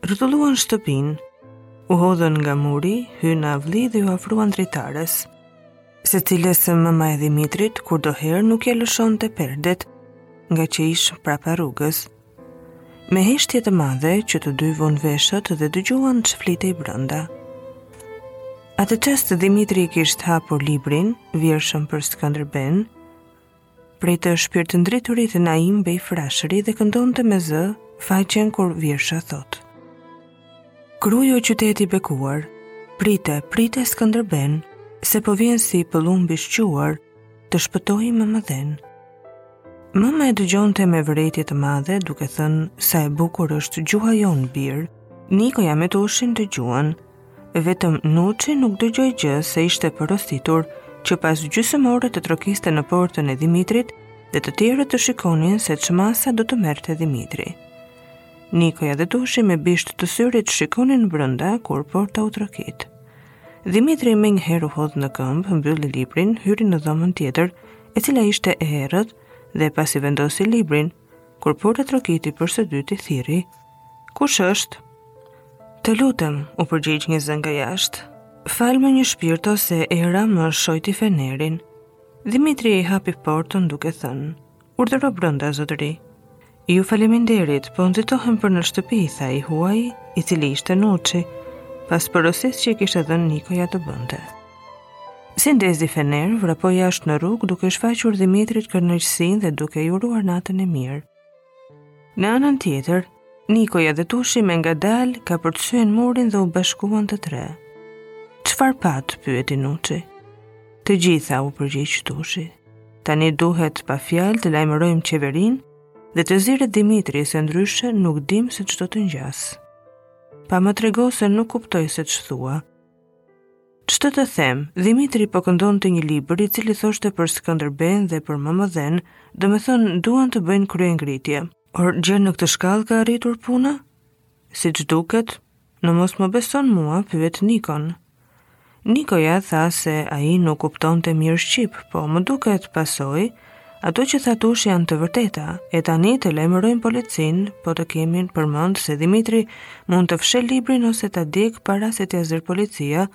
Rrotulluan shtëpinë, u hodhën nga muri, hynë në avlli dhe iu afruan dritares, së cilës e mëma e Dhimitrit kurdoherë nuk ia lëshonte perdet, ngaqë ish prapa rrugës. Me heshtje të madhe që të dy vunë veshët dhe dëgjuan ç'flitej brenda. Atë çast Dhimitri kishte hapur librin, vjershën për Skënderbenë, Prej të shpirtëndriturit Naim Bej Frashëri dhe këndonte me zë faqen kur vjersha thotë: Krujë o qytet i bekuar, prite, prite Skënderbenë, se po vjen si pëllumb i shkruar, të shpëtojë mëmëdhenë. Mëma e dëgjonte me vërejtje të madhe, duke thënë sa e bukur është gjuha jonë bir. Nikoja me Tushin dëgjuan, Vetëm Nuçi nuk dëgjoi gjë se ishte porositur që pas gjysëm ore të trokiste në portën e Dhimitrit dhe të tjerët të shikonin se ç'masa do të merrte Dhimitri. Nikoja dhe Tushi me bisht të syrit shikonin brenda kur porta u trokit. Dhimitri menjëherë u hodh në këmbë, mbylli librin, hyri në dhomën tjetër, e cila ishte e errët dhe pasi vendosi librin, Kur porta trokiti për së dyti thirri, "Kush është?" "Të lutem," u përgjigj një zë nga jashtë. "Falmë një shpirto se era më shojti fenerin." Dhimitri i hapi portën duke thënë, "Urdhëro brenda, zotëri." "Ju faleminderit, po nxitohem për në shtëpi," tha i huaji, i cili ishte Nuçi, pas porosisë që i kishte dhënë Nikoja të bënte. Si ndezi fenerë, vrapoi jashtë në rrugë duke shfaqur Dhimitrit kënaqësinë dhe duke i uruar natën e mirë. Në anën tjetër, Nikoja dhe Tushi me ngadalë kapërcyen murin dhe u bashkuan të tre. Çfarë patë, pyeti Nuçi. Të gjitha u përgjigj Tushi. Tani duhet pafjalë të lajmërojmë qeverinë dhe të zihet Dhimitri se ndryshe nuk dimë se ç'do të ngjasë. Pa më trego se nuk kuptoj se ç'thua. Ç'të të them, Dhimitri po këndonte një libër i cili thoshte për Skënderbenë dhe për mëmëdhenë, domethënë duan të bëjnë kryengritje. Por gjer në këtë shkallë ka arritur puna? Siç duket, në mos më beson mua, pyet Nikon. Nikoja tha se ai nuk kuptonte mirë shqip, po më duket pasoi Ato që tha Tushi janë të vërteta, e tani të lajmërojmë policinë, po të kemi ndër mend se Dhimitri mund të fshehë librin ose ta djegë para se t'ia zërë policia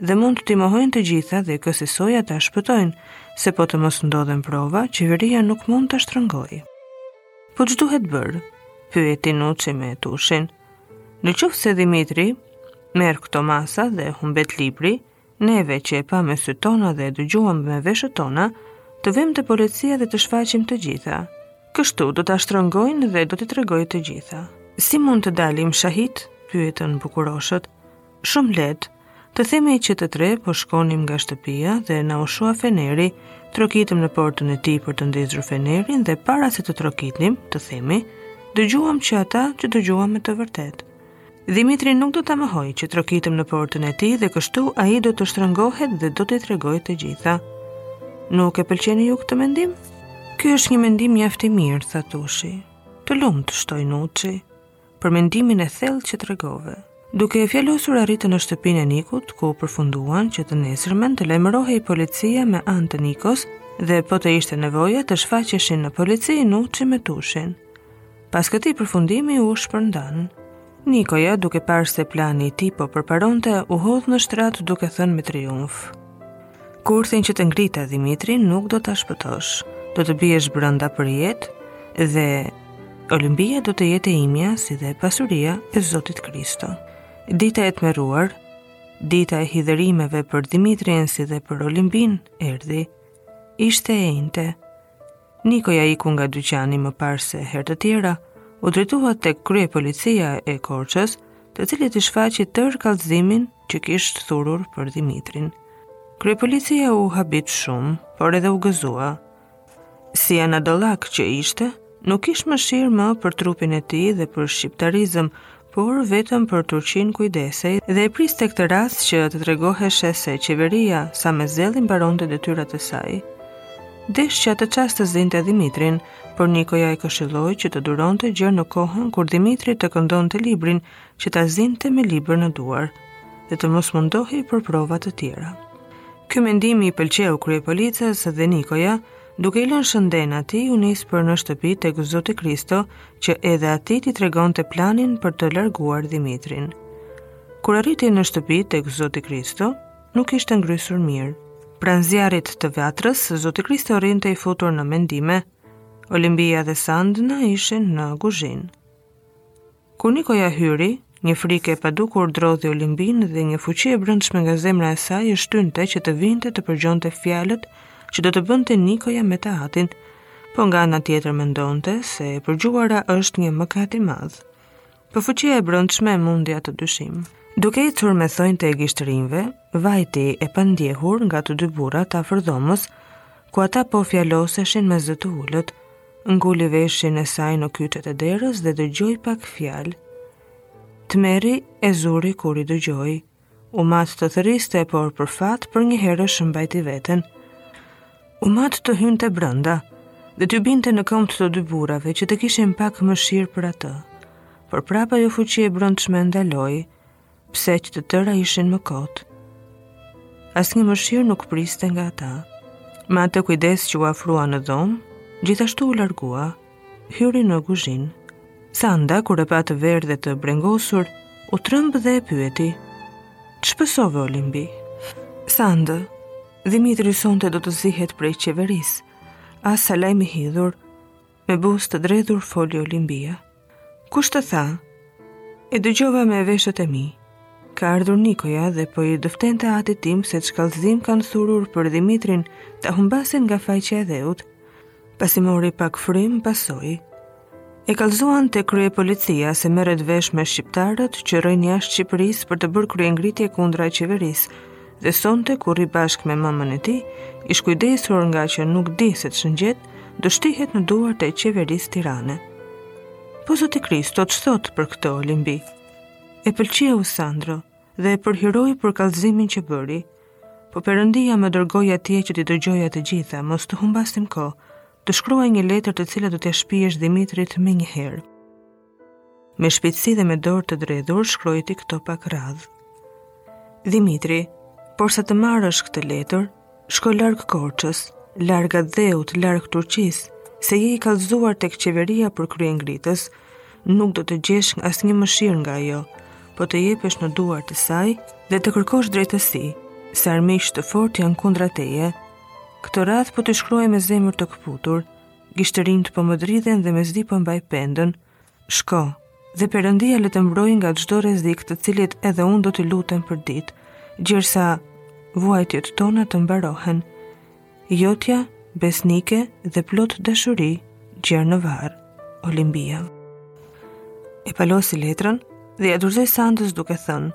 dhe mund t'i mohojë të gjitha dhe kësisoja ta shpëtojë, se po të mos ndodhen prova, qeveria nuk mund ta shtrëngojë. Po ç'duhet bërë? Pyeti Nuçi me Tushin. Në qoftë se Dhimitri merr këto masa dhe humbet libri, Neve që e pamë me sytë tona dhe e dëgjuam me veshët tona, të vemë te policia dhe t'i shfaqim të gjitha. Kështu do ta shtrëngojnë dhe do t'i tregojë të gjitha. Si mund të dalim shahit? Pyetën bukuroshët. Shumë lehtë, të themi që të tre po shkonim nga shtëpia dhe na u shua feneri, trokitëm në portën e tij për të ndezur fenerin dhe para se të trokitnim, të themi, dëgjuam që ata që dëgjuam me të vërtetë. Dhimitri nuk do ta mohojë që trokitëm në portën e tij dhe kështu ai do të shtrëngohet dhe do t'i tregojë të gjitha. Nuk e pëlqeni ju këtë mendim? Ky është një mendim mjaft i mirë, tha Tushi. Të lumtë, shtoi Nuçi, për mendimin e thellë që tregove. Duke fjalosur arritën në shtëpinë e Nikut, ku përfunduan që të nesërmen të lajmërohej policia me anë të Nikos dhe po të ishte nevoja të shfaqeshin në polici Nuçi me Tushin. Pas këtij përfundimi u shpërndanë. Nikoja, duke parë se plani i tij po përparonte, u hodh në shtratë duke thënë me triumf: Kurthin që të ngrita Dhimitri nuk do ta shpëtosh. Do të biesh brenda për jetë dhe Olimbia do të jetë e imja si dhe pasuria e Zotit Kristo. Dita e tmerruar, dita e hidhërimeve për Dhimitrin si dhe për Olimbinë, erdhi. Ishte e enjte. Nikoja iku nga dyqani më parë se herë të tjera, u drejtua tek kryepolicia e Korçës, të cilit i shfaqi tërë kallëzimin që kish thurur për Dhimitrin. Kryepolicia u habit shumë, por edhe u gëzua. Si anadolak që ishte, nuk kish mëshirë më për trupin e tij dhe për shqiptarizëm, por vetëm për Turqinë kujdesej dhe e priste këtë rast që të tregoheshe te qeveria sa me zell i mbaronte detyrat e saj. Desh që atë çast të zinte Dhimitrin, por Nikoja e këshilloi që të duronte gjer në kohën kur Dhimitri të këndonte librin që ta zinte me libër në duar dhe të mos mundohej për prova të tjera. Ky mendim i pëlqeu kryepolicës dhe Nikoja, Duke i lënë shëndenë atij, u nis për në shtëpi tek Zoti Kristo, që edhe atij t'i tregonte planin për të larguar Dhimitrin. Kur arriti në shtëpi tek Zoti Kristo, nuk ishte ngrysur mirë. Pranë zjarrit të vatrës, Zoti Kristo rrinte i futur në mendime. Olimbia dhe Sandna ishin në guzhinë. Kur Nikoja hyri, një frikë e padukur drodhi Olimbinë dhe një fuqi e brendshme nga zemra e saj e shtynte që të vinte të përgjonte fjalët që do të bënte Nikoja me të atin, po nga ana tjetër mendonte se e përgjuara është një mëkat i madh. Po fuqia e brendshme e mundi atë dyshim. Duke ecur me thonjtë e gishtërinjve, vajti e pandjehur nga të dy burrat afër dhomës, ku ata po fjaloseshin me zë të ulët. nguli veshin e saj në kyçet e derës dhe dëgjoi pak fjalë. Tmerri e zuri kur i dëgjoi, u mat të thërriste, por për fat përnjëherësh mbajti veten. U mat të hynte brënda, dhe t'u binte në këmbë të dy burrave që të kishin pak mëshirë për atë. Por prapë ajo fuqi e brëndshme ndaloi, pse që të tëra ishin më kot. Asnjë mëshirë nuk priste nga ta. Me atë kujdes që u afrua në dhomë, gjithashtu u largua, hyri në guzhinë. Sanda, kur e pa të verdhë dhe të brengosur, u trëmb dhe e pyeti. Ç'pësove, Olimbi? Sandë, Dhimitri sonte do të zihet prej qeverisë, ah sa lajm i hidhur, Me buzë të dredhur foli Olimbia. Kush të tha? E dëgjova me veshët e mi. Ka ardhur Nikoja dhe po i dëftente atit tim se ç'kallëzim kanë thurur për Dhimitrin ta humbasin nga faqja e dheut. Pasi mori pak frymë, pasoi. E kallëzuan te kryepolicia se merret vesh me shqiptarët që rrojnë jashtë Shqipërisë për të bërë kryengritje kundra qeverisë, Dhe sonte kur rri bashkë me mëmën e tij, i shkujdesur ngaqë nuk di se ç'ngjet, do shtihet në duart e qeverisë tirane. Po zoti Kristo, ç'thotë për këtë, Olimbi? E pëlqeu Sandro dhe e përhiroi për kallëzimin që bëri. Po Perëndia më dërgoi atje që t'i dëgjoja të gjitha, mos të humbasim kohë, të shkruaj një letër të cilën do t'ia shpiesh Dhimitrit menjëherë. Me shpejtësi dhe me dorë të dredhur shkroiti këto pak radhë. Dhimitri, porsa të marrësh këtë letër, shko larg Korçës, larg Atdheut, larg Turqisë, se je i kallëzuar tek qeveria për kryengritës, nuk do të gjesh asnjë mëshirë nga ajo, po të jepesh në duar të saj dhe të kërkosh drejtësi, se armiq të fortë janë kundra teje. Këto radhë po t'i shkruaj me zemër të këputur, Gishtërinjtë po më dridhen dhe mezi po mbaj pendën. Shko, dhe Perëndia le të mbrojë nga çdo rrezik të cilit edhe unë do t'i lutem përditë, gjersa vuajtjet tona të mbarohen. Jotja, besnike dhe plot dashuri, gjer në varr, Olimbia. E palosi letrën dhe ia dorëzoi Sandës duke thënë,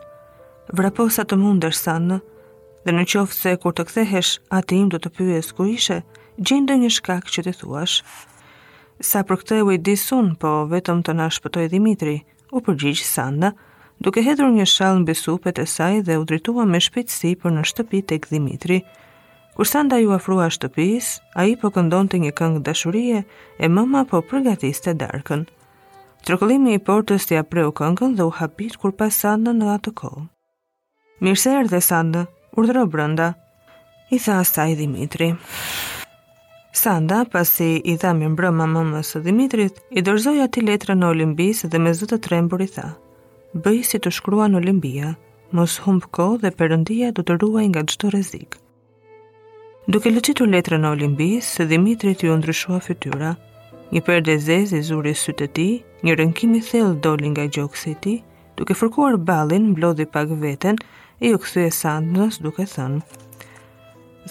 vrapo sa të mundesh Sandë, dhe në qoftë se kur të kthehesh ati im do të pyesë ku ishe, Gjej ndonjë shkak që të thuash. Sa për këtë e ujdis unë, po vetëm të na shpëtojë Dhimitri, u përgjigj Sanda, duke hedhur një shall mbi supet e saj dhe u drejtua me shpejtësi për në shtëpi tek Dhimitri. Kur Sanda iu afrua shtëpisë, ai po këndonte një këngë dashurie e mëma po përgatiste darkën. Trokëllimi i portës ia preu këngën dhe u habit kur pa Sandën në atë kohë. Mirë se erdhe, Sanda, urdhëro brenda, i tha asaj Dimitri. Sanda, pasi i dha mirëmbrëma mëmës së Dimitrit, i dorëzoi atij letrën e Olimbisë dhe me zë të trembur i tha. Bëj si të shkruan Olimbia, mos humb kohë dhe perëndia do të të ruajë nga çdo rrezik. Duke lëçitur letrën e Olimbisë, Dimitrit iu ndryshua fytyra. Një perde e zezë i zuri sytë e tij, një rënkim i thellë doli nga gjoksi i tij, duke fërkuar ballin, mblodhi pak veten e iu kthye Sandës duke thënë: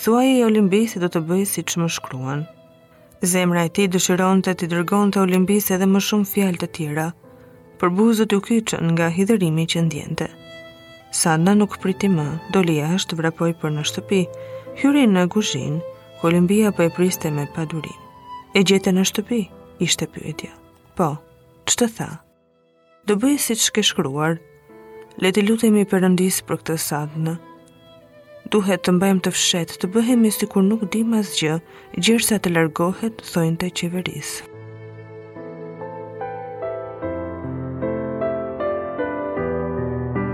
Thuaji Olimbisë se do të bëj siç më shkruan. Zemra e tij dëshironte t'i dërgonte Olimbisë edhe më shumë fjalë të tjera, por buzët iu kyçën nga hidhërimi që ndiente. Sanda nuk priti më, doli jashtë, vrapoi për në shtëpi, hyri në kuzhinë, ku Olimbia po e priste me padurim. E gjete në shtëpi? ishte pyetja. Po, ç'të tha? Do bëj siç ke shkruar. Le t'i lutemi perëndisë për këtë Sandë. Duhet të mbajmë të fshehtë, të bëhemi sikur nuk dimë asgjë, gjersa të largohet, thonjtë e qeverisë.